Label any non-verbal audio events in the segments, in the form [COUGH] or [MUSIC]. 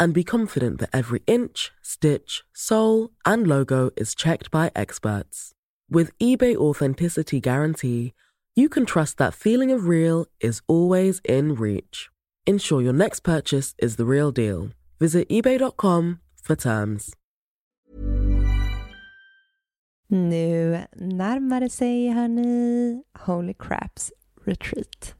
and be confident that every inch, stitch, sole, and logo is checked by experts. With eBay Authenticity Guarantee, you can trust that feeling of real is always in reach. Ensure your next purchase is the real deal. Visit eBay.com for terms. Nu närmar det sig, hörni, Holy Craps Retreat.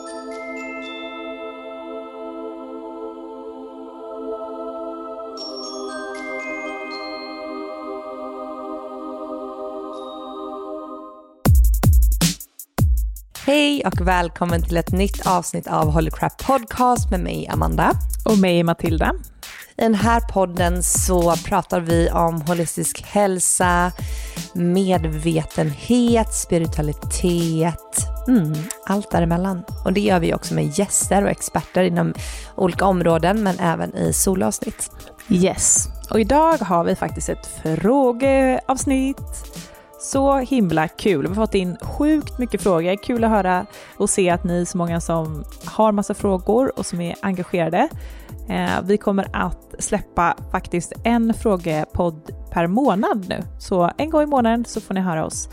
Hej och välkommen till ett nytt avsnitt av Holy Crap Podcast med mig Amanda. Och mig Matilda. I den här podden så pratar vi om holistisk hälsa, medvetenhet, spiritualitet, mm, allt däremellan. Och det gör vi också med gäster och experter inom olika områden men även i solavsnitt. Yes, och idag har vi faktiskt ett frågeavsnitt så himla kul. Vi har fått in sjukt mycket frågor. Kul att höra och se att ni är så många som har massa frågor och som är engagerade. Eh, vi kommer att släppa faktiskt en frågepodd per månad nu. Så en gång i månaden så får ni höra oss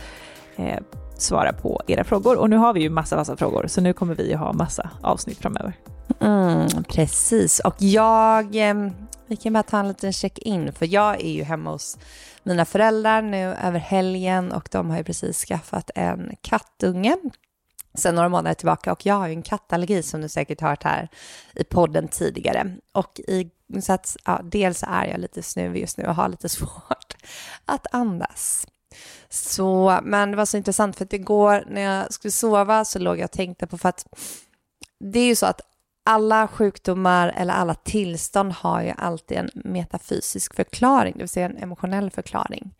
eh, svara på era frågor. Och nu har vi ju massa, massa frågor, så nu kommer vi att ha massa avsnitt framöver. Mm, precis, och jag, eh, vi kan bara ta en liten check-in, för jag är ju hemma hos mina föräldrar nu över helgen och de har ju precis skaffat en kattunge sen några månader tillbaka och jag har ju en kattallergi som du säkert hört här i podden tidigare. Och i, så att, ja, dels är jag lite snuvig just nu och har lite [LAUGHS] svårt att andas. Så, men det var så intressant för att igår när jag skulle sova så låg jag och tänkte på för att det är ju så att alla sjukdomar eller alla tillstånd har ju alltid en metafysisk förklaring, det vill säga en emotionell förklaring.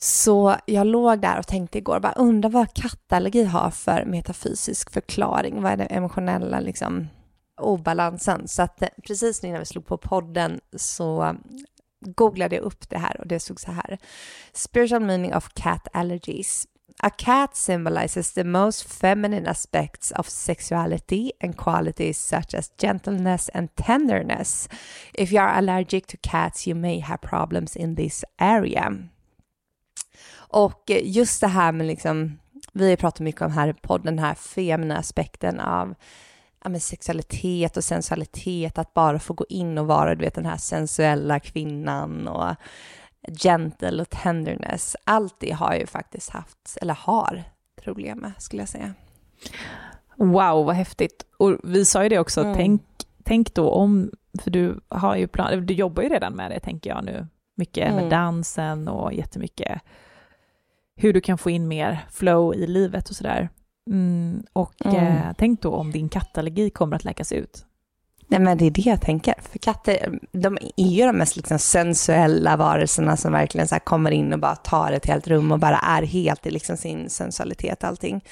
Så jag låg där och tänkte igår, bara undrar vad kattallergi har för metafysisk förklaring, vad är den emotionella liksom, obalansen? Så att eh, precis innan vi slog på podden så googlade jag upp det här och det stod så här. Spiritual meaning of cat allergies. A cat symbolizes the most feminine aspects of sexuality and qualities such as gentleness and tenderness. If you are allergic to cats you may have problems in this area. Och eh, just det här med liksom, vi har pratat mycket om här i podden, den här feminina aspekten av ja, men sexualitet och sensualitet, att bara få gå in och vara du vet, den här sensuella kvinnan och gentle och tenderness. Allt det har jag ju faktiskt haft, eller har problem med skulle jag säga. Wow, vad häftigt. Och vi sa ju det också, mm. tänk, tänk då om, för du har ju plan, du jobbar ju redan med det tänker jag nu, mycket mm. med dansen och jättemycket hur du kan få in mer flow i livet och sådär. Mm, och mm. Eh, tänk då om din kattallergi kommer att läkas ut. Nej, men det är det jag tänker. För katter, de är ju de mest liksom sensuella varelserna som verkligen så kommer in och bara tar ett helt rum och bara är helt i liksom sin sensualitet allting.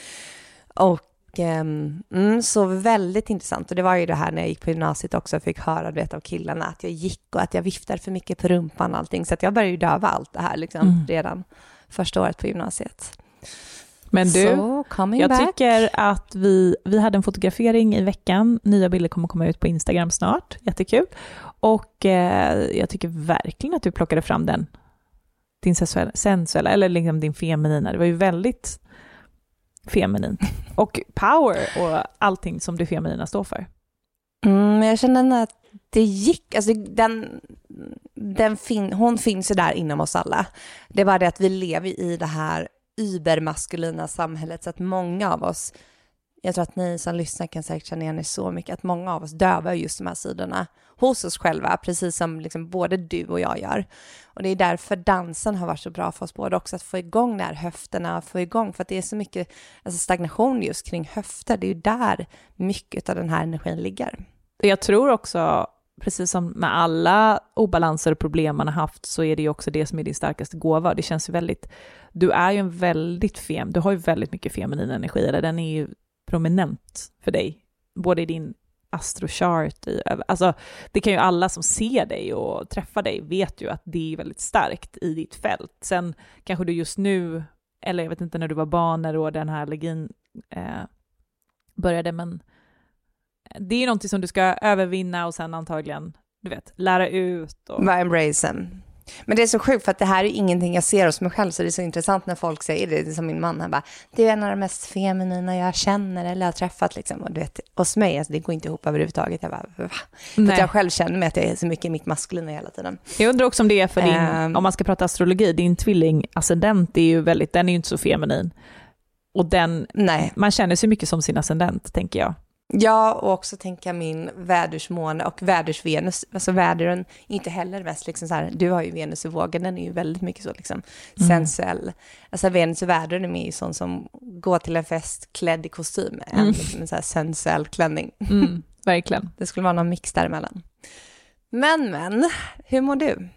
Och um, mm, så väldigt intressant. Och det var ju det här när jag gick på gymnasiet också och fick höra vet, av killarna att jag gick och att jag viftade för mycket på rumpan och allting. Så jag började ju döva allt det här liksom, mm. redan första året på gymnasiet. Men du, so, jag back. tycker att vi, vi hade en fotografering i veckan. Nya bilder kommer komma ut på Instagram snart. Jättekul. Och eh, jag tycker verkligen att du plockade fram den. Din sensuella, sensuella eller liksom din feminina. Det var ju väldigt feminint. [LAUGHS] Och power och allting som det feminina står för. Mm, jag känner att det gick, alltså den, den fin, hon finns ju där inom oss alla. Det är bara det att vi lever i det här übermaskulina samhället så att många av oss, jag tror att ni som lyssnar kan säkert känna igen er så mycket, att många av oss dövar just de här sidorna hos oss själva, precis som liksom både du och jag gör. Och det är därför dansen har varit så bra för oss båda också, att få igång de här höfterna, få igång, för att det är så mycket alltså stagnation just kring höfter, det är ju där mycket av den här energin ligger. Jag tror också precis som med alla obalanser och problem man har haft så är det ju också det som är din starkaste gåva. Det känns ju väldigt, du är ju en väldigt fem, du har ju väldigt mycket feminin energi, eller den är ju prominent för dig, både i din astrochart, i, alltså det kan ju alla som ser dig och träffar dig vet ju att det är väldigt starkt i ditt fält. Sen kanske du just nu, eller jag vet inte när du var barn, när då den här allergin eh, började, men det är någonting som du ska övervinna och sen antagligen, du vet, lära ut. Och... Bara embrace Men det är så sjukt för att det här är ingenting jag ser hos mig själv så det är så intressant när folk säger det. Det är som min man, han bara, det är en av de mest feminina jag känner eller har träffat liksom. Och du vet, hos mig, alltså, det går inte ihop överhuvudtaget. Jag bara, va? För att jag själv känner mig att jag är så mycket i mitt maskulina hela tiden. Jag undrar också om det är för din, um, om man ska prata astrologi, din tvilling-ascendent är ju väldigt, den är ju inte så feminin. Och den, nej. man känner sig mycket som sin ascendent, tänker jag. Ja, och också tänka min vädersmåne och vädersvenus. Alltså vädren är inte heller mest liksom så här, du har ju Venus i vågen, den är ju väldigt mycket så liksom mm. sensuell. Alltså Venus i vädren är mer sån som går till en fest klädd i kostym, mm. en, liksom en så här sensuell klänning. Mm, verkligen. [LAUGHS] Det skulle vara någon mix däremellan. Men, men, hur mår du?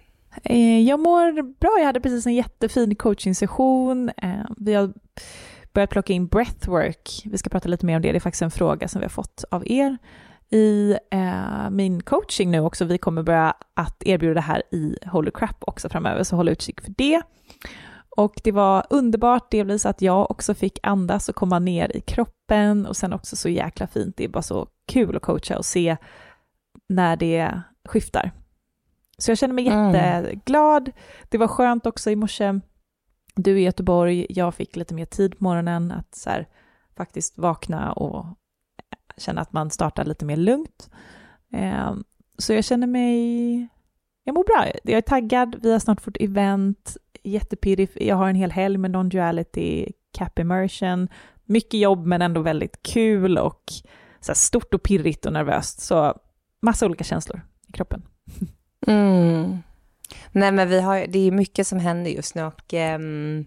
Eh, jag mår bra, jag hade precis en jättefin coachingsession. Eh, vi har börjat plocka in breathwork. Vi ska prata lite mer om det. Det är faktiskt en fråga som vi har fått av er i eh, min coaching nu också. Vi kommer börja att erbjuda det här i Holy Crap också framöver, så håll utkik för det. Och det var underbart, delvis att jag också fick andas och komma ner i kroppen och sen också så jäkla fint. Det är bara så kul att coacha och se när det skiftar. Så jag känner mig mm. jätteglad. Det var skönt också i morse du i Göteborg, jag fick lite mer tid på morgonen att så här, faktiskt vakna och eh, känna att man startar lite mer lugnt. Eh, så jag känner mig, jag mår bra. Jag är taggad, vi har snart fått event, jättepirrig, jag har en hel helg med non-duality, cap immersion, mycket jobb men ändå väldigt kul och så här, stort och pirrigt och nervöst. Så massa olika känslor i kroppen. [LAUGHS] Mm. Nej, men vi har, det är mycket som händer just nu och um,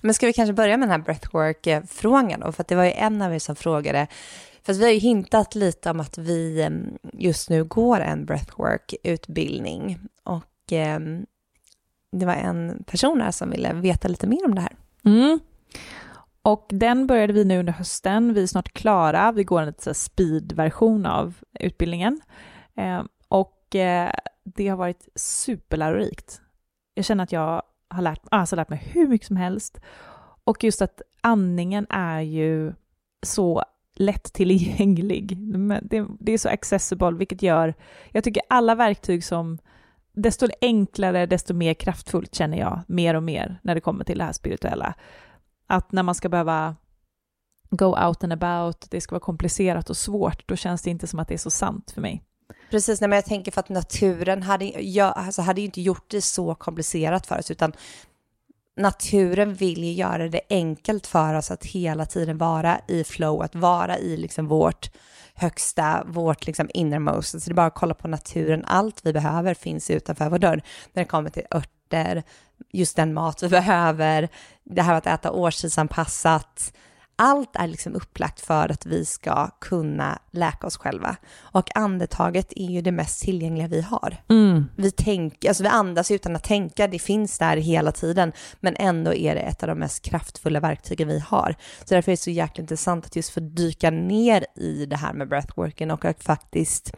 men ska vi kanske börja med den här breathwork-frågan då? För att det var ju en av er som frågade, för vi har ju hintat lite om att vi ehm, just nu går en breathwork-utbildning och um, det var en person här som ville veta lite mer om det här. Mm. Och den började vi nu under hösten, vi är snart klara, vi går en lite speed-version av utbildningen. Och eh, det har varit superlärorikt. Jag känner att jag har lärt, alltså lärt mig hur mycket som helst. Och just att andningen är ju så lättillgänglig. Det, det är så accessible, vilket gör, jag tycker alla verktyg som, desto enklare, desto mer kraftfullt känner jag mer och mer när det kommer till det här spirituella. Att när man ska behöva go out and about, det ska vara komplicerat och svårt, då känns det inte som att det är så sant för mig. Precis, nej, men jag tänker för att naturen hade, jag, alltså hade inte gjort det så komplicerat för oss, utan naturen vill ju göra det enkelt för oss att hela tiden vara i flow, att vara i liksom vårt högsta, vårt liksom innermost. Så det är bara att kolla på naturen, allt vi behöver finns utanför vår dörr. När det kommer till örter, just den mat vi [LAUGHS] behöver, det här att äta årstidsanpassat, allt är liksom upplagt för att vi ska kunna läka oss själva. Och andetaget är ju det mest tillgängliga vi har. Mm. Vi, tänker, alltså vi andas utan att tänka, det finns där hela tiden, men ändå är det ett av de mest kraftfulla verktygen vi har. Så därför är det så jäkla intressant att just få dyka ner i det här med breathworken och att faktiskt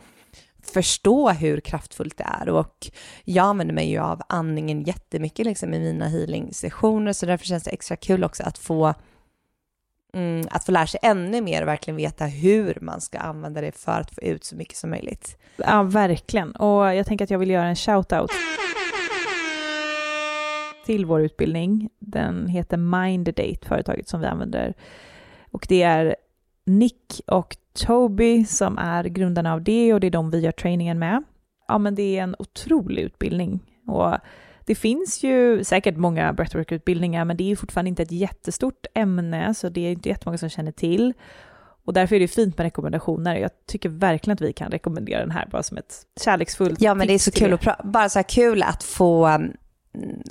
förstå hur kraftfullt det är och jag använder mig ju av andningen jättemycket liksom i mina healing-sessioner så därför känns det extra kul också att få Mm, att få lära sig ännu mer och verkligen veta hur man ska använda det för att få ut så mycket som möjligt. Ja, verkligen. Och jag tänker att jag vill göra en shout-out till vår utbildning. Den heter Minddate, företaget som vi använder. Och det är Nick och Toby som är grundarna av det och det är de vi gör träningen med. Ja, men det är en otrolig utbildning. Och det finns ju säkert många breathwork-utbildningar, men det är fortfarande inte ett jättestort ämne, så det är inte jättemånga som känner till. Och därför är det fint med rekommendationer. Jag tycker verkligen att vi kan rekommendera den här bara som ett kärleksfullt Ja, men det är så kul, att bara så här kul att få mm,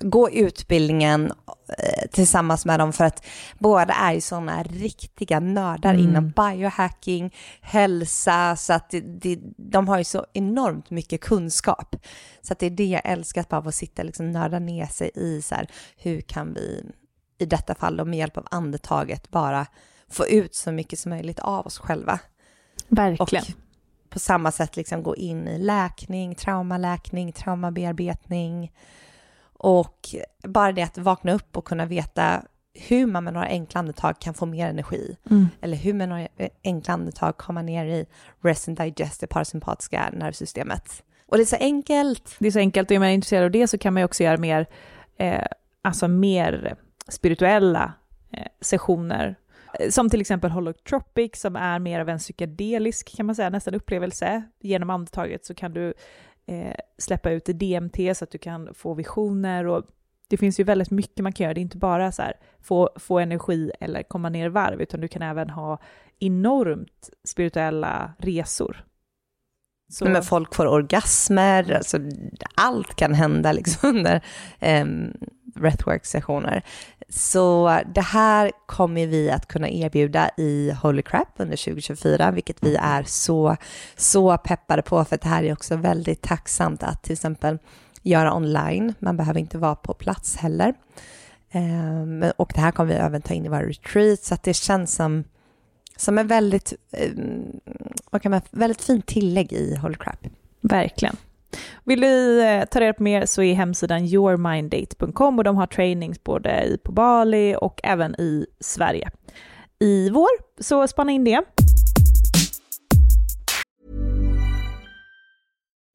gå utbildningen eh, tillsammans med dem för att båda är ju sådana riktiga nördar mm. inom biohacking, hälsa, så att det, det, de har ju så enormt mycket kunskap. Så att det är det jag älskar, att bara få sitta och liksom nörda ner sig i så här, hur kan vi i detta fall då med hjälp av andetaget bara få ut så mycket som möjligt av oss själva. Verkligen. Och på samma sätt liksom gå in i läkning, traumaläkning, traumabearbetning, och bara det att vakna upp och kunna veta hur man med några enkla andetag kan få mer energi. Mm. Eller hur med några enkla andetag kommer ner i rest and digest, det parasympatiska nervsystemet. Och det är så enkelt. Det är så enkelt och är man intresserad av det så kan man ju också göra mer, eh, alltså mer spirituella eh, sessioner. Som till exempel Holotropic som är mer av en psykedelisk, kan man säga, nästan upplevelse. Genom andetaget så kan du eh, släppa ut DMT så att du kan få visioner och det finns ju väldigt mycket man kan göra. Det är inte bara så här, få, få energi eller komma ner i varv, utan du kan även ha enormt spirituella resor. Så. Men folk får orgasmer, alltså allt kan hända liksom [LAUGHS] under um, breathwork-sessioner. Så det här kommer vi att kunna erbjuda i Holy Crap under 2024, vilket vi är så, så peppade på, för det här är också väldigt tacksamt att till exempel göra online. Man behöver inte vara på plats heller. Um, och det här kommer vi även ta in i våra retreat, så att det känns som, som en väldigt, um, vad kan man, väldigt fint tillägg i Holy Crap. Verkligen. Vill du eh, ta reda på mer så är hemsidan yourminddate.com och de har trainings både på Bali och även i Sverige. I vår, så spana in det.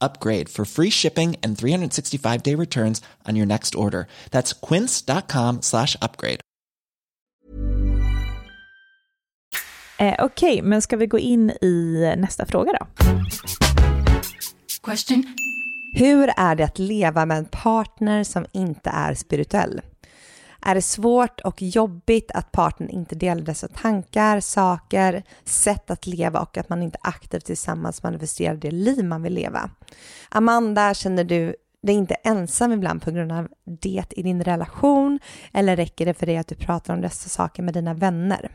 upgrade for free shipping and 365 day returns on your next order. That's quince.com slash upgrade. Eh, Okej, okay, men ska vi gå in i nästa fråga då? Question. Hur är det att leva med en partner som inte är spirituell? Är det svårt och jobbigt att partnern inte delar dessa tankar, saker, sätt att leva och att man inte aktivt tillsammans manifesterar det liv man vill leva? Amanda, känner du dig inte ensam ibland på grund av det i din relation eller räcker det för dig att du pratar om dessa saker med dina vänner?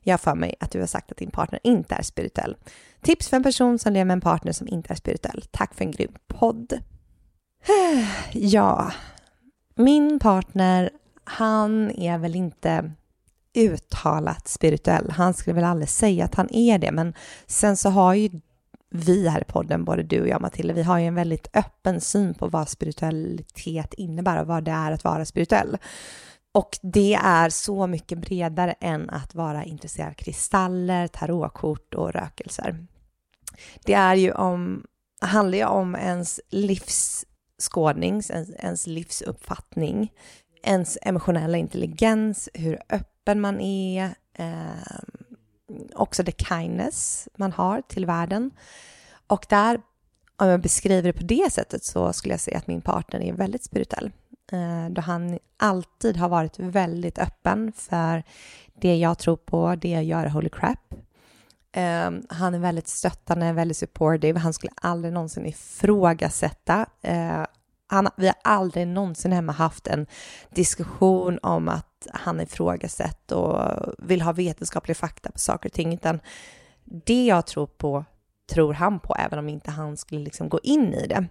Jag för mig att du har sagt att din partner inte är spirituell. Tips för en person som lever med en partner som inte är spirituell. Tack för en grym podd. [SIGHS] Ja, min partner han är väl inte uttalat spirituell. Han skulle väl aldrig säga att han är det, men sen så har ju vi här i podden, både du och jag Matilda, vi har ju en väldigt öppen syn på vad spiritualitet innebär och vad det är att vara spirituell. Och det är så mycket bredare än att vara intresserad av kristaller, tarotkort och rökelser. Det är ju om, handlar ju om ens livsskådning, ens, ens livsuppfattning, ens emotionella intelligens, hur öppen man är, eh, också the kindness man har till världen. Och där, om jag beskriver det på det sättet, så skulle jag säga att min partner är väldigt spirituell. Eh, då han alltid har varit väldigt öppen för det jag tror på, det jag gör, holy crap. Eh, han är väldigt stöttande, väldigt supportive. Han skulle aldrig någonsin ifrågasätta eh, han, vi har aldrig någonsin hemma haft en diskussion om att han ifrågasätter och vill ha vetenskaplig fakta på saker och ting, utan det jag tror på tror han på, även om inte han skulle liksom gå in i det.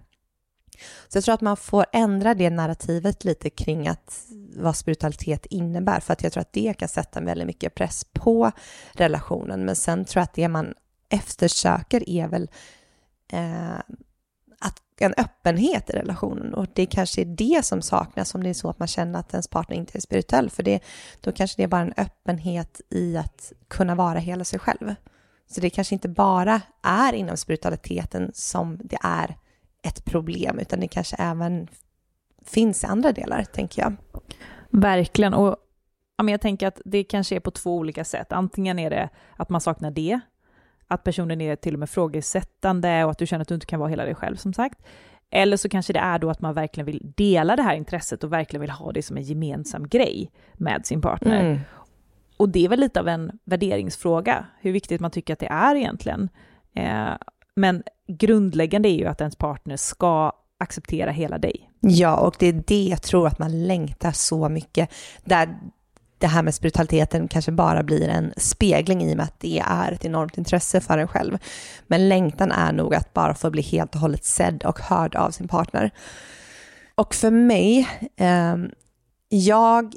Så jag tror att man får ändra det narrativet lite kring att vad spiritualitet innebär, för att jag tror att det kan sätta väldigt mycket press på relationen. Men sen tror jag att det man eftersöker är väl eh, en öppenhet i relationen och det kanske är det som saknas om det är så att man känner att ens partner inte är spirituell för det, då kanske det är bara en öppenhet i att kunna vara hela sig själv. Så det kanske inte bara är inom spiritualiteten som det är ett problem utan det kanske även finns i andra delar, tänker jag. Verkligen, och jag tänker att det kanske är på två olika sätt. Antingen är det att man saknar det, att personen är till och med frågesättande och att du känner att du inte kan vara hela dig själv som sagt. Eller så kanske det är då att man verkligen vill dela det här intresset och verkligen vill ha det som en gemensam grej med sin partner. Mm. Och det är väl lite av en värderingsfråga, hur viktigt man tycker att det är egentligen. Eh, men grundläggande är ju att ens partner ska acceptera hela dig. Ja, och det är det jag tror att man längtar så mycket. Där det här med spiritualiteten kanske bara blir en spegling i och med att det är ett enormt intresse för en själv. Men längtan är nog att bara få bli helt och hållet sedd och hörd av sin partner. Och för mig, eh, jag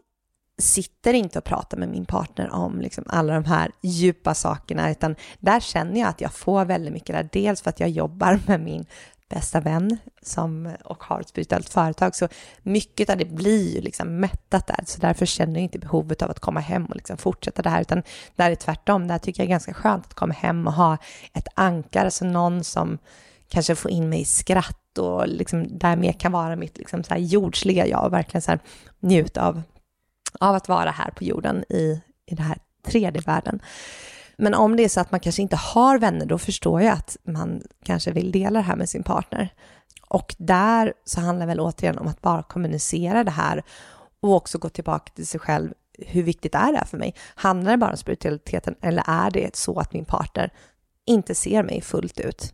sitter inte och pratar med min partner om liksom alla de här djupa sakerna, utan där känner jag att jag får väldigt mycket där. Dels för att jag jobbar med min bästa vän som, och har ett spirituellt företag. Så mycket av det blir ju liksom mättat där. Så därför känner jag inte behovet av att komma hem och liksom fortsätta det här. Utan där är tvärtom. Där tycker jag är ganska skönt att komma hem och ha ett ankare. Alltså någon som kanske får in mig i skratt och liksom därmed kan vara mitt liksom så här jordsliga jag och verkligen så här njuta av, av att vara här på jorden i, i den här 3D-världen. Men om det är så att man kanske inte har vänner, då förstår jag att man kanske vill dela det här med sin partner. Och där så handlar det väl återigen om att bara kommunicera det här och också gå tillbaka till sig själv. Hur viktigt är det här för mig? Handlar det bara om spiritualiteten eller är det så att min partner inte ser mig fullt ut?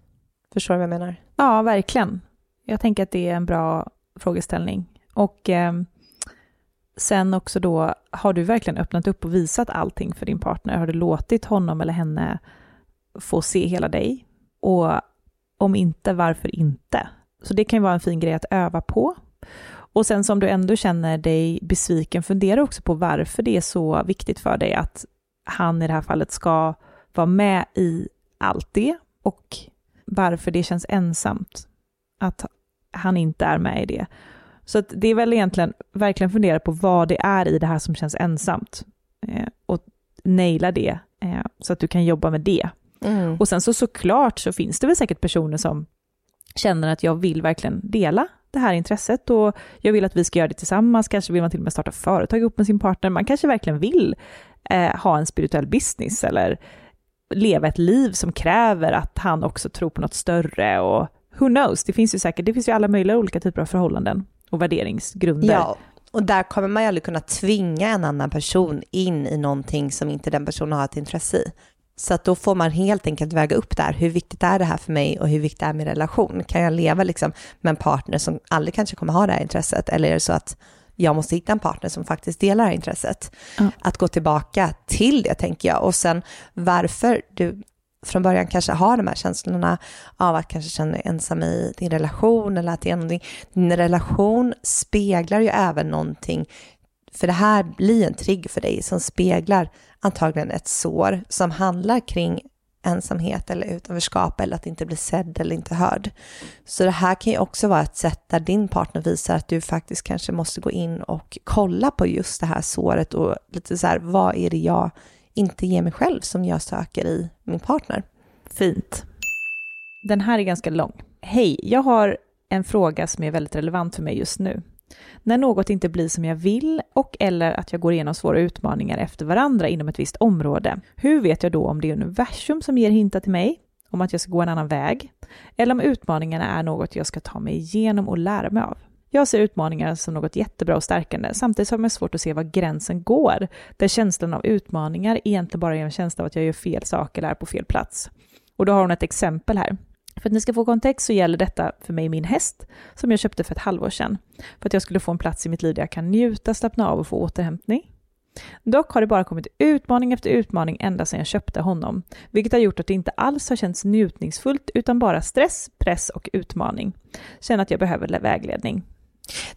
Förstår du vad jag menar? Ja, verkligen. Jag tänker att det är en bra frågeställning. Och eh, sen också då, har du verkligen öppnat upp och visat allting för din partner? Har du låtit honom eller henne få se hela dig? Och om inte, varför inte? Så det kan ju vara en fin grej att öva på. Och sen som du ändå känner dig besviken, fundera också på varför det är så viktigt för dig att han i det här fallet ska vara med i allt det och varför det känns ensamt att han inte är med i det. Så det är väl egentligen verkligen fundera på vad det är i det här som känns ensamt eh, och naila det eh, så att du kan jobba med det. Mm. Och sen så såklart så finns det väl säkert personer som känner att jag vill verkligen dela det här intresset och jag vill att vi ska göra det tillsammans. Kanske vill man till och med starta företag ihop med sin partner. Man kanske verkligen vill eh, ha en spirituell business eller leva ett liv som kräver att han också tror på något större och who knows, det finns ju säkert, det finns ju alla möjliga olika typer av förhållanden och värderingsgrunder. Ja, och där kommer man ju aldrig kunna tvinga en annan person in i någonting som inte den personen har ett intresse i. Så att då får man helt enkelt väga upp där, hur viktigt är det här för mig och hur viktigt är min relation? Kan jag leva liksom med en partner som aldrig kanske kommer ha det här intresset? Eller är det så att jag måste hitta en partner som faktiskt delar det här intresset? Mm. Att gå tillbaka till det tänker jag. Och sen varför du från början kanske har de här känslorna av att kanske känna dig ensam i din relation eller att det är någonting. Din relation speglar ju även någonting, för det här blir en trigg för dig som speglar antagligen ett sår som handlar kring ensamhet eller utanförskap eller att inte bli sedd eller inte hörd. Så det här kan ju också vara ett sätt där din partner visar att du faktiskt kanske måste gå in och kolla på just det här såret och lite så här, vad är det jag inte ger mig själv som jag söker i min partner? Fint. Den här är ganska lång. Hej, jag har en fråga som är väldigt relevant för mig just nu. När något inte blir som jag vill och eller att jag går igenom svåra utmaningar efter varandra inom ett visst område. Hur vet jag då om det är universum som ger hintar till mig om att jag ska gå en annan väg eller om utmaningarna är något jag ska ta mig igenom och lära mig av? Jag ser utmaningar som något jättebra och stärkande, samtidigt har jag svårt att se var gränsen går, där känslan av utmaningar egentligen bara är en känsla av att jag gör fel sak eller är på fel plats. Och då har hon ett exempel här. För att ni ska få kontext så gäller detta för mig min häst, som jag köpte för ett halvår sedan, för att jag skulle få en plats i mitt liv där jag kan njuta, slappna av och få återhämtning. Dock har det bara kommit utmaning efter utmaning ända sedan jag köpte honom, vilket har gjort att det inte alls har känts njutningsfullt utan bara stress, press och utmaning. Känner att jag behöver vägledning.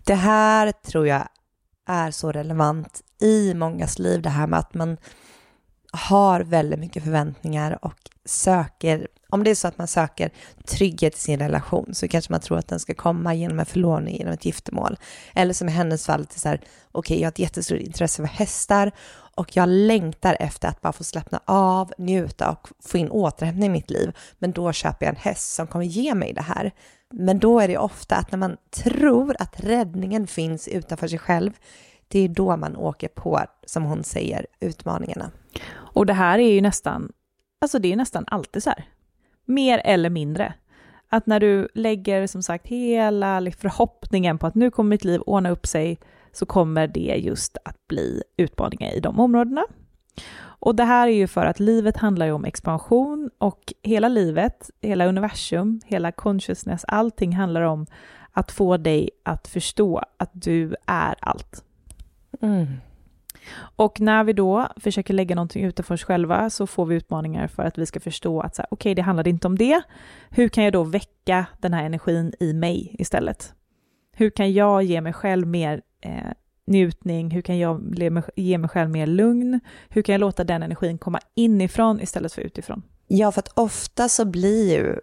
Det här tror jag är så relevant i mångas liv, det här med att man har väldigt mycket förväntningar och söker, om det är så att man söker trygghet i sin relation så kanske man tror att den ska komma genom en förlovning, genom ett giftermål. Eller som i hennes fall, okej, okay, jag har ett jättestort intresse för hästar och jag längtar efter att bara få slappna av, njuta och få in återhämtning i mitt liv. Men då köper jag en häst som kommer ge mig det här. Men då är det ofta att när man tror att räddningen finns utanför sig själv, det är då man åker på, som hon säger, utmaningarna. Och det här är ju nästan, alltså det är nästan alltid så här, mer eller mindre. Att när du lägger som sagt hela förhoppningen på att nu kommer mitt liv ordna upp sig, så kommer det just att bli utmaningar i de områdena. Och det här är ju för att livet handlar ju om expansion och hela livet, hela universum, hela consciousness, allting handlar om att få dig att förstå att du är allt. Mm. Och när vi då försöker lägga någonting utanför oss själva så får vi utmaningar för att vi ska förstå att okej, okay, det handlade inte om det. Hur kan jag då väcka den här energin i mig istället? Hur kan jag ge mig själv mer eh, njutning? Hur kan jag ge mig själv mer lugn? Hur kan jag låta den energin komma inifrån istället för utifrån? Ja, för att ofta så blir ju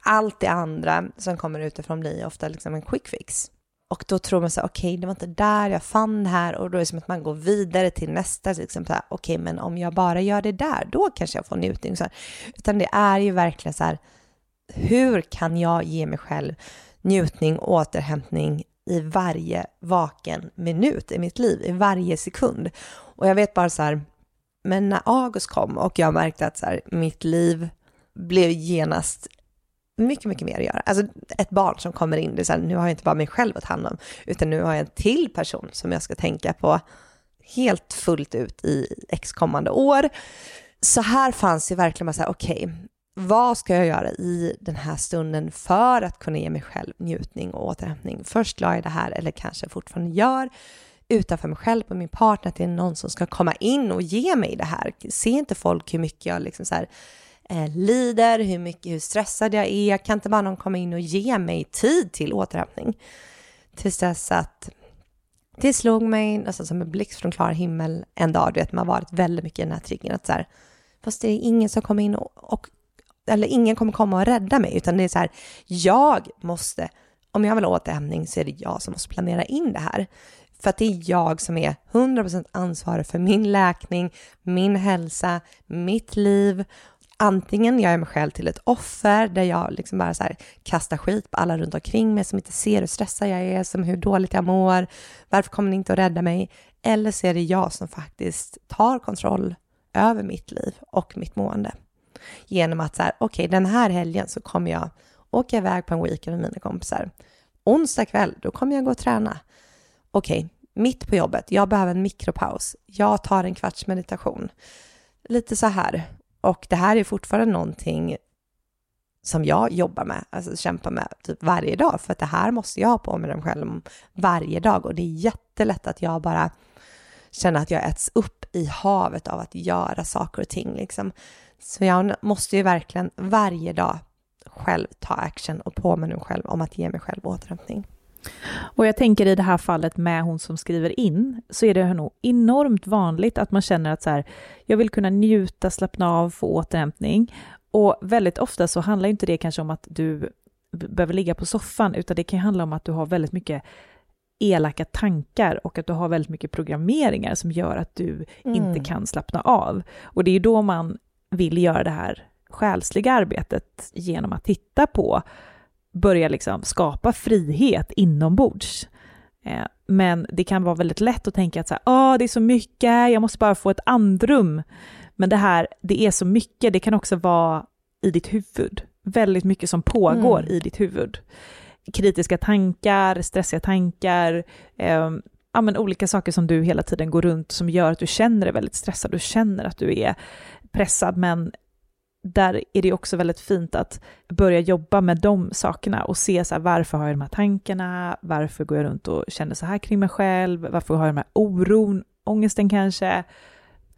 allt det andra som kommer utifrån blir ofta liksom en quick fix. Och då tror man så här, okej, okay, det var inte där jag fann det här och då är det som att man går vidare till nästa, liksom okej, okay, men om jag bara gör det där, då kanske jag får njutning. Så här. Utan det är ju verkligen så här, hur kan jag ge mig själv njutning återhämtning i varje vaken minut i mitt liv, i varje sekund. Och jag vet bara så här, men när August kom och jag märkte att så här, mitt liv blev genast mycket, mycket mer att göra. Alltså ett barn som kommer in, det är så här, nu har jag inte bara mig själv att hand om, utan nu har jag en till person som jag ska tänka på helt fullt ut i x kommande år. Så här fanns det verkligen bara så här, okej, okay, vad ska jag göra i den här stunden för att kunna ge mig själv njutning och återhämtning? Först la jag det här, eller kanske fortfarande gör, utanför mig själv och min partner, att det är någon som ska komma in och ge mig det här. Ser inte folk hur mycket jag liksom så här, eh, lider, hur mycket, hur stressad jag är? Kan inte bara någon komma in och ge mig tid till återhämtning? Tills dess att det slog mig nästan som en blixt från klar himmel en dag, du vet, man har varit väldigt mycket i den här triggern, att så här, fast det är ingen som kommer in och, och eller ingen kommer komma och rädda mig, utan det är så här, jag måste, om jag vill ha återhämtning så är det jag som måste planera in det här. För att det är jag som är 100% ansvarig för min läkning, min hälsa, mitt liv, antingen gör jag mig själv till ett offer där jag liksom bara så här kastar skit på alla runt omkring mig som inte ser hur stressad jag är, som hur dåligt jag mår, varför kommer ni inte att rädda mig? Eller så är det jag som faktiskt tar kontroll över mitt liv och mitt mående. Genom att så här, okej, okay, den här helgen så kommer jag åka iväg på en weekend med mina kompisar. Onsdag kväll, då kommer jag gå och träna. Okej, okay, mitt på jobbet, jag behöver en mikropaus. Jag tar en kvarts meditation. Lite så här. Och det här är fortfarande någonting som jag jobbar med, alltså kämpar med typ varje dag, för att det här måste jag ha på mig själv varje dag och det är jättelätt att jag bara känner att jag äts upp i havet av att göra saker och ting liksom. Så jag måste ju verkligen varje dag själv ta action och påminna mig själv om att ge mig själv återhämtning. Och jag tänker i det här fallet med hon som skriver in, så är det nog enormt vanligt att man känner att så här, jag vill kunna njuta, slappna av, få återhämtning. Och väldigt ofta så handlar inte det kanske om att du behöver ligga på soffan, utan det kan handla om att du har väldigt mycket elaka tankar och att du har väldigt mycket programmeringar som gör att du mm. inte kan slappna av. Och det är då man vill göra det här själsliga arbetet genom att titta på, börja liksom skapa frihet inombords. Eh, men det kan vara väldigt lätt att tänka att så här, Åh, det är så mycket, jag måste bara få ett andrum. Men det här, det är så mycket, det kan också vara i ditt huvud. Väldigt mycket som pågår mm. i ditt huvud. Kritiska tankar, stressiga tankar, eh, ja, men olika saker som du hela tiden går runt som gör att du känner dig väldigt stressad, du känner att du är pressad, men där är det också väldigt fint att börja jobba med de sakerna och se så här, varför har jag de här tankarna, varför går jag runt och känner så här kring mig själv, varför har jag den här oron, ångesten kanske.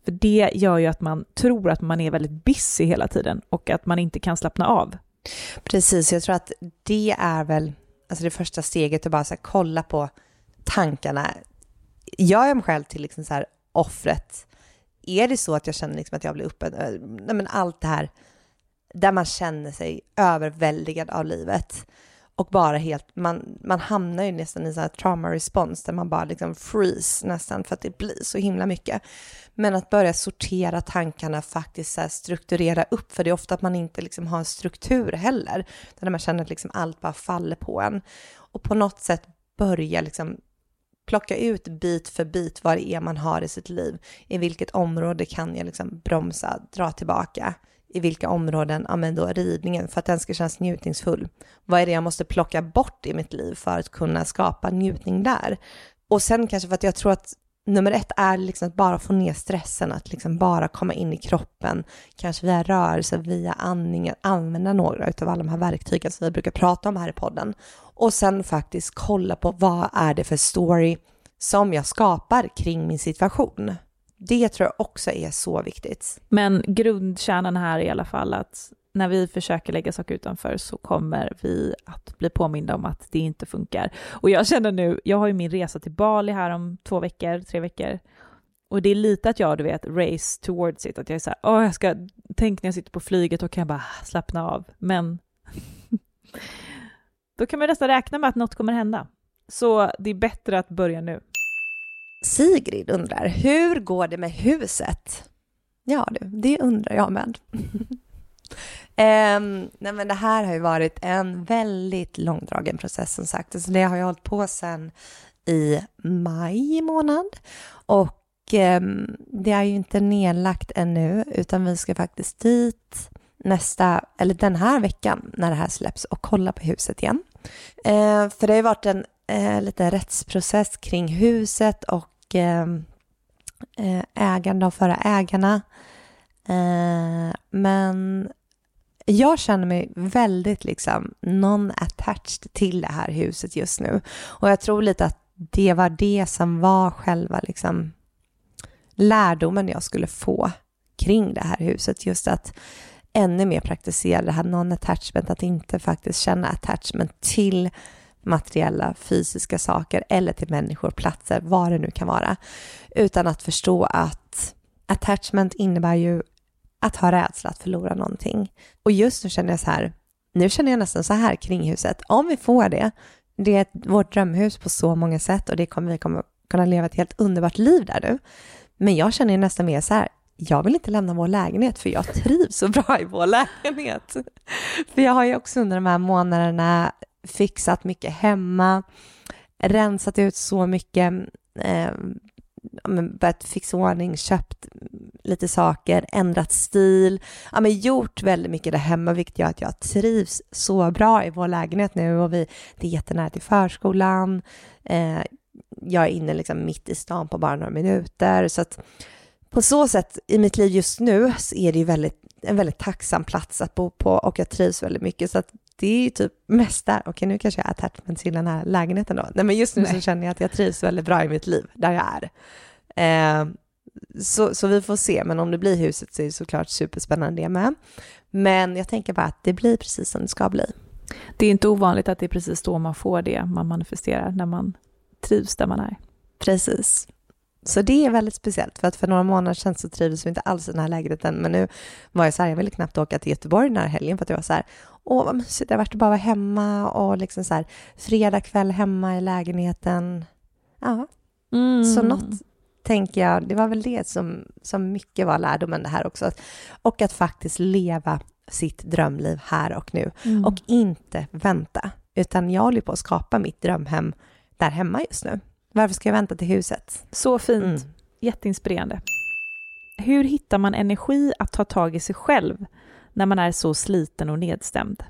För det gör ju att man tror att man är väldigt busy hela tiden och att man inte kan slappna av. Precis, jag tror att det är väl alltså det första steget att bara så kolla på tankarna. Jag är mig själv till liksom så här offret är det så att jag känner liksom att jag blir uppe, eh, nej men allt det här där man känner sig överväldigad av livet och bara helt, man, man hamnar ju nästan i så här trauma response där man bara liksom freeze nästan för att det blir så himla mycket. Men att börja sortera tankarna, faktiskt så strukturera upp, för det är ofta att man inte liksom har en struktur heller, där man känner att liksom allt bara faller på en. Och på något sätt börja liksom plocka ut bit för bit vad det är man har i sitt liv. I vilket område kan jag liksom bromsa, dra tillbaka? I vilka områden, ja men då ridningen, för att den ska kännas njutningsfull. Vad är det jag måste plocka bort i mitt liv för att kunna skapa njutning där? Och sen kanske för att jag tror att nummer ett är liksom att bara få ner stressen, att liksom bara komma in i kroppen, kanske via rörelse, via andningen, använda några av alla de här verktygen som vi brukar prata om här i podden. Och sen faktiskt kolla på vad är det för story som jag skapar kring min situation. Det tror jag också är så viktigt. Men grundkärnan här är i alla fall att när vi försöker lägga saker utanför så kommer vi att bli påminda om att det inte funkar. Och jag känner nu, jag har ju min resa till Bali här om två veckor, tre veckor. Och det är lite att jag, du vet, race towards it, att jag är så här, åh, jag ska, tänk när jag sitter på flyget och kan jag bara slappna av. Men då kan man nästan räkna med att något kommer hända. Så det är bättre att börja nu. Sigrid undrar, hur går det med huset? Ja du, det undrar jag med. Um, [LAUGHS] nej men det här har ju varit en väldigt långdragen process som sagt. Alltså det har jag hållit på sedan i maj månad och um, det är ju inte nedlagt ännu utan vi ska faktiskt dit nästa, eller den här veckan när det här släpps och kolla på huset igen. Eh, för det har ju varit en eh, liten rättsprocess kring huset och ehm, eh, ägande av förra ägarna. Eh, men jag känner mig väldigt liksom non-attached till det här huset just nu. Och jag tror lite att det var det som var själva liksom lärdomen jag skulle få kring det här huset. Just att ännu mer praktisera det här non-attachment, att inte faktiskt känna attachment till materiella fysiska saker eller till människor, platser, vad det nu kan vara. Utan att förstå att attachment innebär ju att ha rädsla att förlora någonting. Och just nu känner jag så här, nu känner jag nästan så här kring huset, om vi får det, det är vårt drömhus på så många sätt och det kommer vi kommer kunna leva ett helt underbart liv där nu. Men jag känner nästan mer så här, jag vill inte lämna vår lägenhet för jag trivs så bra i vår lägenhet. För jag har ju också under de här månaderna fixat mycket hemma, rensat ut så mycket, eh, börjat fixa ordning, köpt lite saker, ändrat stil, ja, men gjort väldigt mycket där hemma, vilket gör att jag trivs så bra i vår lägenhet nu och vi, det är jättenära till förskolan. Eh, jag är inne liksom mitt i stan på bara några minuter, så att på så sätt i mitt liv just nu så är det ju väldigt, en väldigt tacksam plats att bo på och jag trivs väldigt mycket. Så att det är ju typ mest där. Okej, nu kanske jag har attachment till den här lägenheten då. Nej, men just nu Nej. så känner jag att jag trivs väldigt bra i mitt liv där jag är. Eh, så, så vi får se, men om det blir huset så är det såklart superspännande det med. Men jag tänker bara att det blir precis som det ska bli. Det är inte ovanligt att det är precis då man får det man manifesterar, när man trivs där man är. Precis. Så det är väldigt speciellt, för att för några månader sedan så trivdes vi inte alls i den här lägenheten, men nu var jag så här, jag ville knappt åka till Göteborg den här helgen för att jag var så här, åh vad mysigt det har varit att bara vara hemma och liksom så här, fredag kväll hemma i lägenheten. Ja, mm. så något tänker jag, det var väl det som, som mycket var lärdomen det här också, och att faktiskt leva sitt drömliv här och nu mm. och inte vänta, utan jag håller på att skapa mitt drömhem där hemma just nu. Varför ska jag vänta till huset? Så fint. Mm. Jätteinspirerande. Hur hittar man energi att ta tag i sig själv när man är så sliten och nedstämd?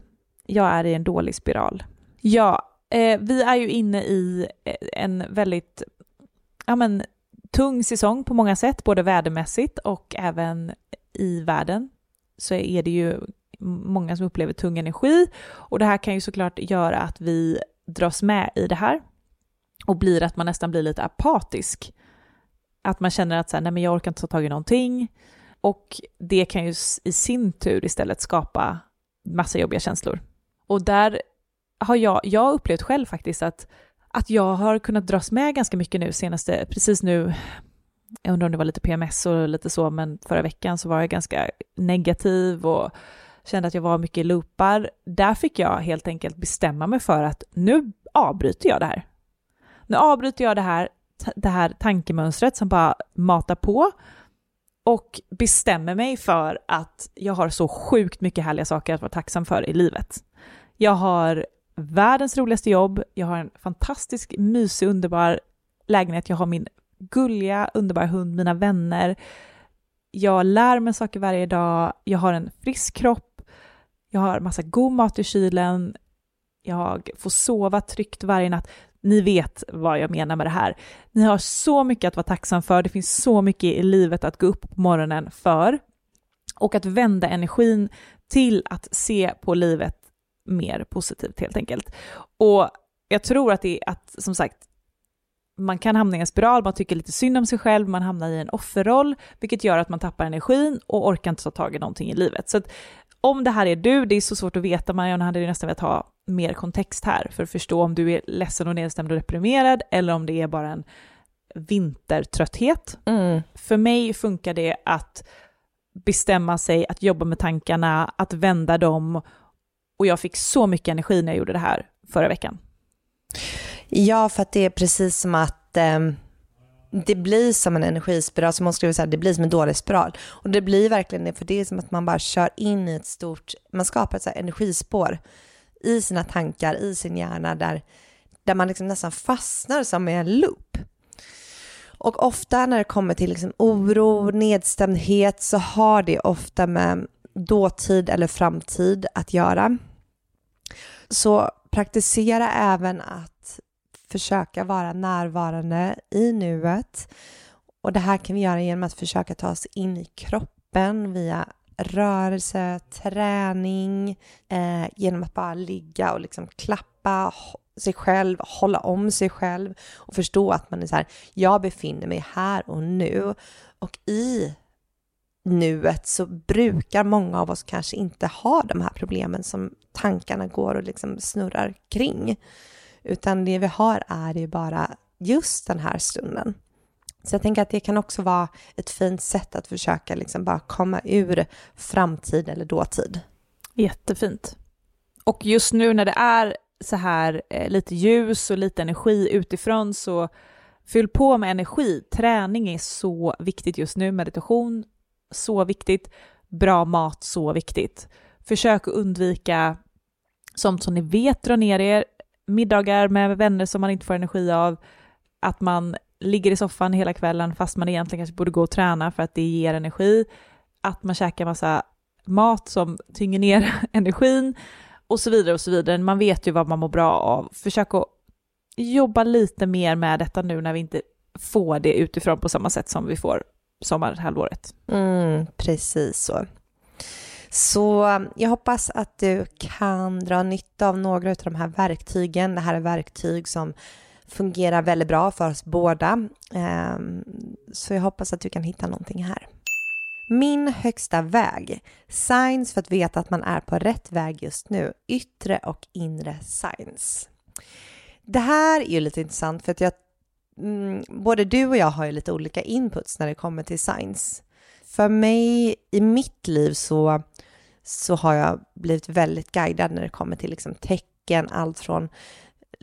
Jag är i en dålig spiral. Ja, eh, vi är ju inne i eh, en väldigt ja, men, tung säsong på många sätt, både vädermässigt och även i världen. Så är det ju många som upplever tung energi och det här kan ju såklart göra att vi dras med i det här och blir att man nästan blir lite apatisk. Att man känner att så här, nej men jag orkar inte ta tag i någonting. Och det kan ju i sin tur istället skapa massa jobbiga känslor. Och där har jag, jag upplevt själv faktiskt att, att jag har kunnat dras med ganska mycket nu senaste, precis nu, jag undrar om det var lite PMS och lite så, men förra veckan så var jag ganska negativ och kände att jag var mycket i loopar. Där fick jag helt enkelt bestämma mig för att nu avbryter jag det här nu avbryter jag det här, det här tankemönstret som bara matar på och bestämmer mig för att jag har så sjukt mycket härliga saker att vara tacksam för i livet. Jag har världens roligaste jobb, jag har en fantastisk, mysig, underbar lägenhet, jag har min gulliga, underbara hund, mina vänner. Jag lär mig saker varje dag, jag har en frisk kropp, jag har massa god mat i kylen, jag får sova tryggt varje natt. Ni vet vad jag menar med det här. Ni har så mycket att vara tacksam för, det finns så mycket i livet att gå upp på morgonen för och att vända energin till att se på livet mer positivt helt enkelt. Och jag tror att det är att, som sagt, man kan hamna i en spiral, man tycker lite synd om sig själv, man hamnar i en offerroll, vilket gör att man tappar energin och orkar inte ta tag i någonting i livet. Så att om det här är du, det är så svårt att veta, Marianne hade ju nästan velat ha mer kontext här för att förstå om du är ledsen och nedstämd och deprimerad eller om det är bara en vintertrötthet. Mm. För mig funkar det att bestämma sig, att jobba med tankarna, att vända dem och jag fick så mycket energi när jag gjorde det här förra veckan. Ja, för att det är precis som att eh, det blir som en energispiral, som hon skriver så här, det blir som en dålig spiral. Och det blir verkligen det, för det är som att man bara kör in i ett stort, man skapar ett så energispår i sina tankar, i sin hjärna, där, där man liksom nästan fastnar som i en loop. Och ofta när det kommer till liksom oro, nedstämdhet, så har det ofta med dåtid eller framtid att göra. Så praktisera även att försöka vara närvarande i nuet. Och det här kan vi göra genom att försöka ta oss in i kroppen via rörelse, träning, eh, genom att bara ligga och liksom klappa sig själv, hålla om sig själv och förstå att man är så här, jag befinner mig här och nu och i nuet så brukar många av oss kanske inte ha de här problemen som tankarna går och liksom snurrar kring. Utan det vi har är ju bara just den här stunden. Så jag tänker att det kan också vara ett fint sätt att försöka liksom bara komma ur framtid eller dåtid. Jättefint. Och just nu när det är så här eh, lite ljus och lite energi utifrån så fyll på med energi. Träning är så viktigt just nu, meditation så viktigt. Bra mat, så viktigt. Försök att undvika sånt som ni vet drar ner er, middagar med vänner som man inte får energi av, att man ligger i soffan hela kvällen fast man egentligen kanske borde gå och träna för att det ger energi, att man käkar massa mat som tynger ner [LAUGHS] energin och så vidare och så vidare. Man vet ju vad man mår bra av. Försök att jobba lite mer med detta nu när vi inte får det utifrån på samma sätt som vi får sommarhalvåret. Mm, precis så. Så um, jag hoppas att du kan dra nytta av några av de här verktygen. Det här är verktyg som fungerar väldigt bra för oss båda. Ehm, så jag hoppas att du kan hitta någonting här. Min högsta väg. Signs för att veta att man är på rätt väg just nu. Yttre och inre signs. Det här är ju lite intressant för att jag, mm, både du och jag har ju lite olika inputs när det kommer till signs. För mig i mitt liv så, så har jag blivit väldigt guidad när det kommer till liksom tecken, allt från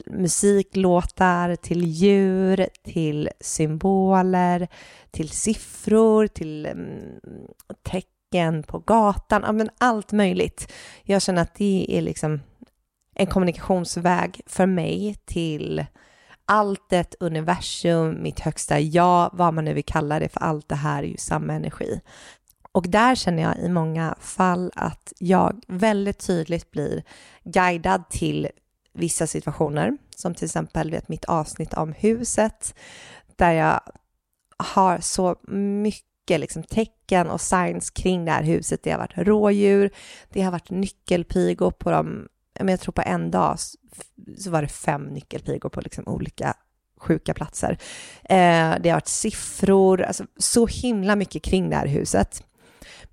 musiklåtar, till djur, till symboler, till siffror, till mm, tecken på gatan, ja, men allt möjligt. Jag känner att det är liksom en kommunikationsväg för mig till allt ett universum, mitt högsta jag, vad man nu vill kalla det, för allt det här är ju samma energi. Och där känner jag i många fall att jag väldigt tydligt blir guidad till vissa situationer, som till exempel vet, mitt avsnitt om huset, där jag har så mycket liksom, tecken och signs kring det här huset. Det har varit rådjur, det har varit nyckelpigor på dem, jag tror på en dag så var det fem nyckelpigor på liksom olika sjuka platser. Eh, det har varit siffror, alltså så himla mycket kring det här huset.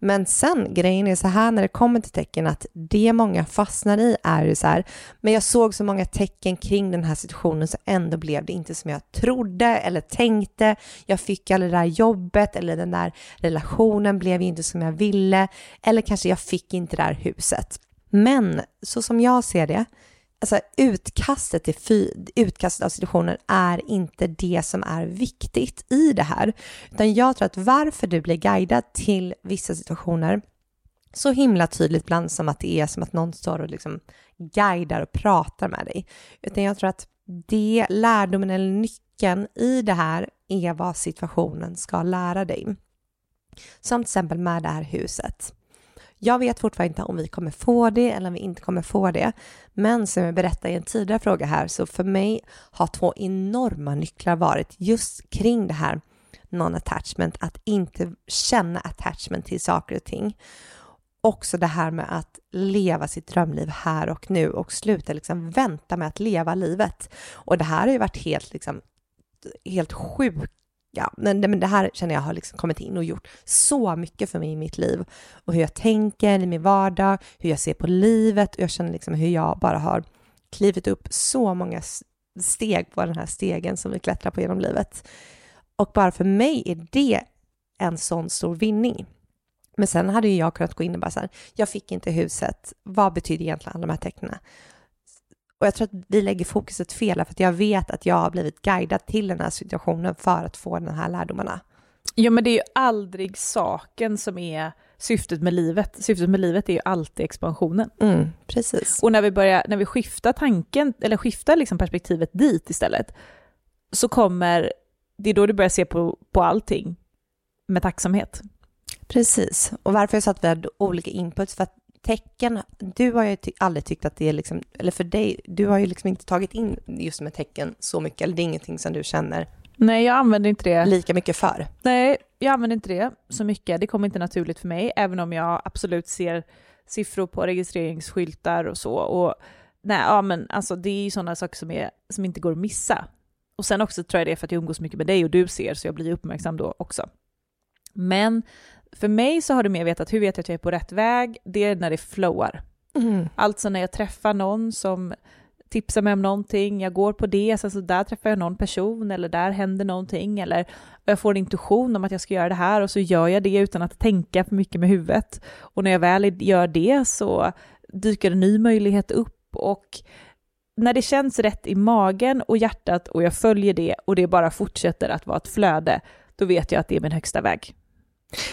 Men sen, grejen är så här när det kommer till tecken att det många fastnar i är ju så här, men jag såg så många tecken kring den här situationen så ändå blev det inte som jag trodde eller tänkte. Jag fick aldrig det där jobbet eller den där relationen blev inte som jag ville eller kanske jag fick inte det där huset. Men så som jag ser det alltså utkastet, till fy, utkastet av situationen är inte det som är viktigt i det här. Utan jag tror att varför du blir guidad till vissa situationer så himla tydligt ibland som att det är som att någon står och liksom guidar och pratar med dig. Utan jag tror att det lärdomen eller nyckeln i det här är vad situationen ska lära dig. Som till exempel med det här huset. Jag vet fortfarande inte om vi kommer få det eller om vi inte kommer få det. Men som jag berättade i en tidigare fråga här, så för mig har två enorma nycklar varit just kring det här non-attachment, att inte känna attachment till saker och ting. Också det här med att leva sitt drömliv här och nu och sluta liksom vänta med att leva livet. Och det här har ju varit helt, liksom, helt sjukt ja, men, men det här känner jag har liksom kommit in och gjort så mycket för mig i mitt liv och hur jag tänker i min vardag, hur jag ser på livet och jag känner liksom hur jag bara har klivit upp så många steg på den här stegen som vi klättrar på genom livet. Och bara för mig är det en sån stor vinning. Men sen hade ju jag kunnat gå in och bara så här, jag fick inte huset, vad betyder egentligen alla de här tecknen? Och jag tror att vi lägger fokuset fel för att jag vet att jag har blivit guidad till den här situationen för att få de här lärdomarna. Ja, men det är ju aldrig saken som är syftet med livet. Syftet med livet är ju alltid expansionen. Mm, precis. Och när vi börjar, när vi skiftar tanken, eller skiftar liksom perspektivet dit istället, så kommer, det är då du börjar se på, på allting med tacksamhet. Precis, och varför jag sa att vi hade olika inputs, för att tecken, du har ju ty aldrig tyckt att det är liksom, eller för dig, du har ju liksom inte tagit in just med tecken så mycket, eller det är ingenting som du känner Nej, jag använder inte det. Lika mycket för? Nej, jag använder inte det så mycket. Det kommer inte naturligt för mig, även om jag absolut ser siffror på registreringsskyltar och så. Och, nej, ja, men alltså, det är ju sådana saker som, är, som inte går att missa. Och sen också tror jag det är för att jag umgås mycket med dig och du ser, så jag blir uppmärksam då också. Men för mig så har du mer vetat, hur vet jag att jag är på rätt väg? Det är när det flowar. Mm. Alltså när jag träffar någon som tipsar mig om någonting, jag går på det, sen så där träffar jag någon person eller där händer någonting eller jag får en intuition om att jag ska göra det här och så gör jag det utan att tänka för mycket med huvudet. Och när jag väl gör det så dyker en ny möjlighet upp och när det känns rätt i magen och hjärtat och jag följer det och det bara fortsätter att vara ett flöde, då vet jag att det är min högsta väg.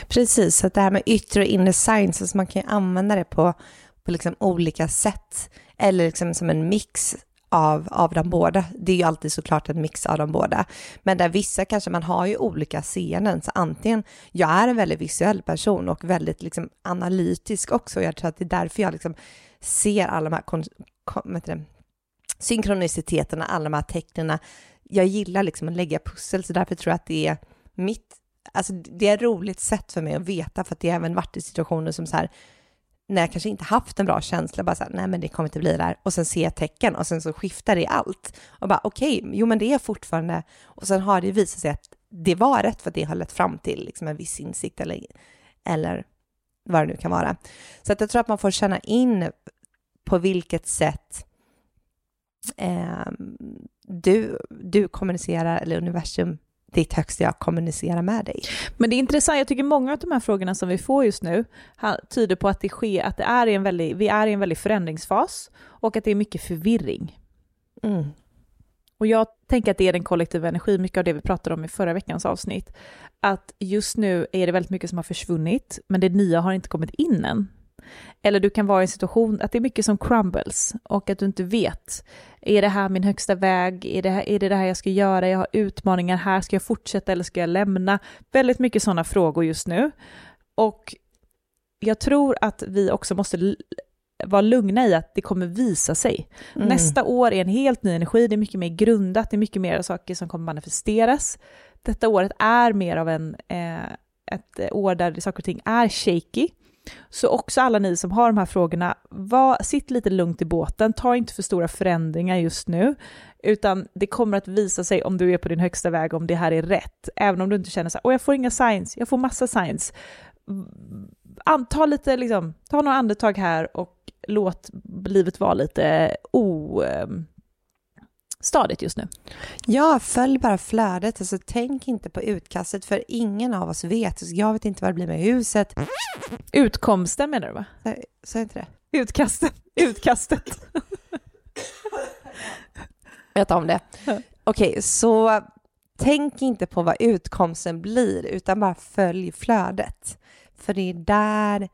Precis, så det här med yttre och inre science, alltså man kan ju använda det på, på liksom olika sätt. Eller liksom som en mix av, av de båda. Det är ju alltid såklart en mix av de båda. Men där vissa kanske, man har ju olika seenden. Så antingen, jag är en väldigt visuell person och väldigt liksom analytisk också. Jag tror att det är därför jag liksom ser alla de här kon, kon, det, synkroniciteterna, alla de här tecknen. Jag gillar liksom att lägga pussel, så därför tror jag att det är mitt, alltså det är ett roligt sätt för mig att veta, för att det har även varit i situationer som så här, när jag kanske inte haft en bra känsla, bara så här, nej men det kommer inte bli där, och sen ser jag tecken och sen så skiftar det allt. Och bara okej, okay, jo men det är fortfarande, och sen har det visat sig att det var rätt för att det har lett fram till liksom en viss insikt eller, eller vad det nu kan vara. Så att jag tror att man får känna in på vilket sätt eh, du, du kommunicerar, eller universum ditt högsta jag kommunicera med dig. Men det är intressant, jag tycker många av de här frågorna som vi får just nu tyder på att det sker, att det är en väldig, vi är i en väldig förändringsfas och att det är mycket förvirring. Mm. Och jag tänker att det är den kollektiva energin, mycket av det vi pratade om i förra veckans avsnitt. Att just nu är det väldigt mycket som har försvunnit, men det nya har inte kommit in än. Eller du kan vara i en situation att det är mycket som crumbles och att du inte vet. Är det här min högsta väg? Är det, här, är det det här jag ska göra? Jag har utmaningar här. Ska jag fortsätta eller ska jag lämna? Väldigt mycket sådana frågor just nu. Och jag tror att vi också måste vara lugna i att det kommer visa sig. Mm. Nästa år är en helt ny energi, det är mycket mer grundat, det är mycket mer saker som kommer manifesteras. Detta året är mer av en, eh, ett år där saker och ting är shaky. Så också alla ni som har de här frågorna, var, sitt lite lugnt i båten, ta inte för stora förändringar just nu, utan det kommer att visa sig om du är på din högsta väg, om det här är rätt, även om du inte känner så här, jag får inga signs, jag får massa signs. Mm, ta lite, liksom, ta några andetag här och låt livet vara lite o Oh, stadigt just nu. Ja, följ bara flödet. Alltså, tänk inte på utkastet, för ingen av oss vet. Jag vet inte vad det blir med huset. Utkomsten menar du, va? Sa jag inte det? [LAUGHS] Utkastet. Utkastet. [LAUGHS] jag tar om det. Okej, okay, så tänk inte på vad utkomsten blir, utan bara följ flödet. För det är där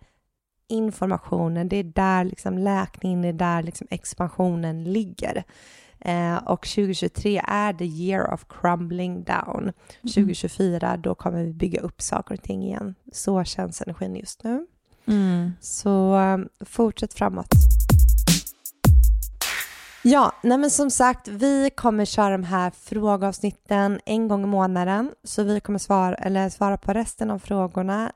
informationen, det är där liksom läkningen, det är där liksom expansionen ligger. Eh, och 2023 är the year of crumbling down. 2024, mm. då kommer vi bygga upp saker och ting igen. Så känns energin just nu. Mm. Så um, fortsätt framåt. Ja, nej men som sagt, vi kommer köra de här frågeavsnitten en gång i månaden. Så vi kommer svara, eller svara på resten av frågorna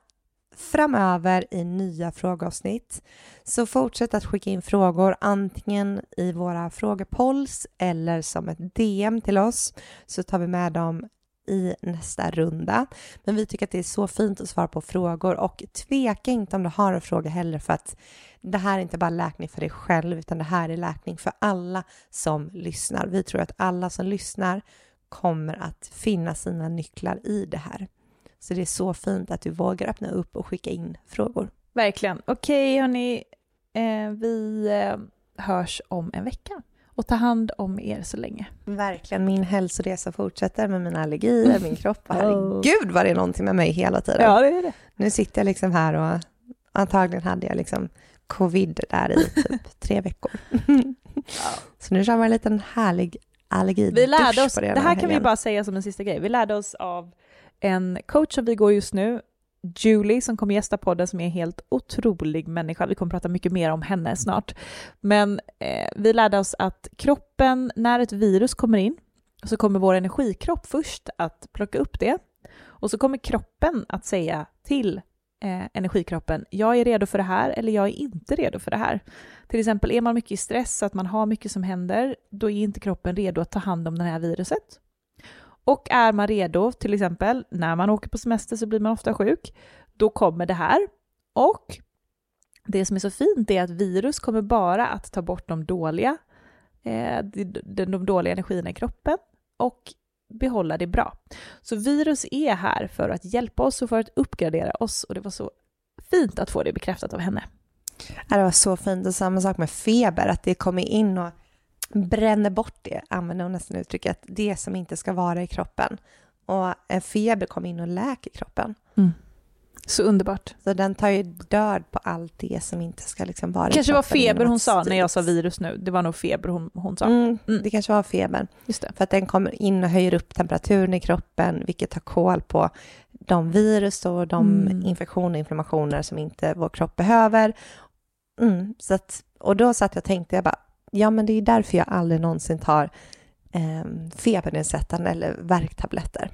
framöver i nya frågeavsnitt. Så fortsätt att skicka in frågor antingen i våra frågepolls eller som ett DM till oss så tar vi med dem i nästa runda. Men vi tycker att det är så fint att svara på frågor och tveka inte om du har en fråga heller för att det här är inte bara läkning för dig själv utan det här är läkning för alla som lyssnar. Vi tror att alla som lyssnar kommer att finna sina nycklar i det här. Så det är så fint att du vågar öppna upp och skicka in frågor. Verkligen. Okej, okay, hörni. Eh, vi eh, hörs om en vecka. Och ta hand om er så länge. Verkligen. Min hälsoresa fortsätter med mina allergier, min kropp. [LAUGHS] Herregud vad det är någonting med mig hela tiden. Ja, det är det. Nu sitter jag liksom här och antagligen hade jag liksom covid där i typ [LAUGHS] tre veckor. ja. [LAUGHS] Så nu kör man en liten härlig allergi Vi lärde oss, det, det här kan vi bara säga som en sista grej, vi lärde oss av en coach som vi går just nu, Julie, som kommer gästa podden, som är en helt otrolig människa. Vi kommer prata mycket mer om henne snart. Men eh, vi lärde oss att kroppen, när ett virus kommer in, så kommer vår energikropp först att plocka upp det. Och så kommer kroppen att säga till eh, energikroppen, jag är redo för det här eller jag är inte redo för det här. Till exempel är man mycket i stress, att man har mycket som händer, då är inte kroppen redo att ta hand om det här viruset. Och är man redo, till exempel när man åker på semester så blir man ofta sjuk, då kommer det här. Och det som är så fint är att virus kommer bara att ta bort de dåliga, eh, de dåliga energierna i kroppen och behålla det bra. Så virus är här för att hjälpa oss och för att uppgradera oss och det var så fint att få det bekräftat av henne. Det var så fint och samma sak med feber, att det kommer in och bränner bort det, använder hon nästan uttrycket, det som inte ska vara i kroppen. Och en feber kommer in och läker kroppen. Mm. Så underbart. Så den tar ju död på allt det som inte ska liksom vara kanske var feber hon sa när jag sa virus nu. Det var nog feber hon, hon sa. Mm, Mm. Det kanske var febern. Just det. För att den kommer in och höjer upp temperaturen i kroppen, vilket tar koll på de virus och de Mm. infektioner och inflammationer som inte vår kropp behöver. Mm, så att, och då satt jag och tänkte, jag bara, ja men det är därför jag aldrig någonsin tar eh, febernedsättande eller värktabletter.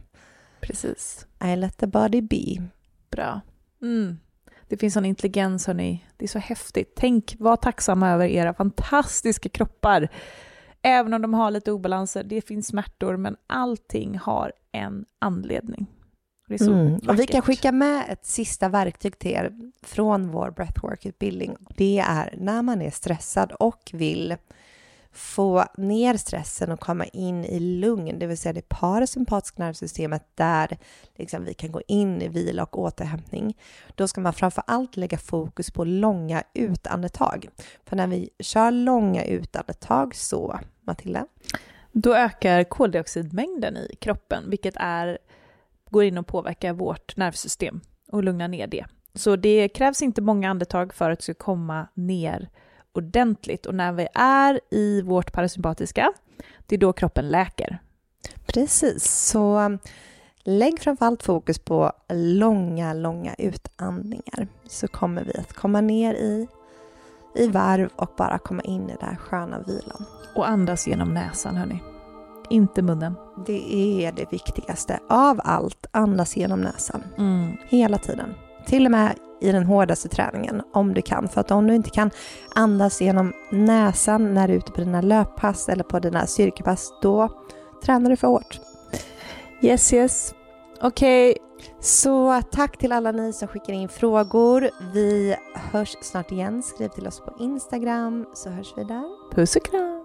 Precis. I let the body be. Bra. Mm. Det finns sån intelligens, hörni. Det är så häftigt. Tänk, var tacksamma över era fantastiska kroppar. Även om de har lite obalanser, det finns smärtor, men allting har en anledning. Mm. Och vi kan skicka med ett sista verktyg till er från vår breathwork-utbildning. Det är när man är stressad och vill få ner stressen och komma in i lugn, det vill säga det parasympatiska nervsystemet där liksom vi kan gå in i vila och återhämtning. Då ska man framför allt lägga fokus på långa utandetag. För när vi kör långa utandetag så, Matilda, Då ökar koldioxidmängden i kroppen, vilket är, går in och påverkar vårt nervsystem och lugnar ner det. Så det krävs inte många andetag för att det ska komma ner ordentligt. Och när vi är i vårt parasympatiska, det är då kroppen läker. Precis, så um, lägg framförallt fokus på långa, långa utandningar så kommer vi att komma ner i, i varv och bara komma in i den här sköna vilan. Och andas genom näsan, hörni. Inte munnen. Det är det viktigaste av allt, andas genom näsan Mm. hela tiden. Till och med i den hårdaste träningen om du kan. För att om du inte kan andas genom näsan när du är ute på dina löppass eller på dina styrkepass, då tränar du för hårt. Yes, yes. Okej, Så tack till alla ni som skickar in frågor. Vi hörs snart igen. Skriv till oss på Instagram så hörs vi där. puss och kram.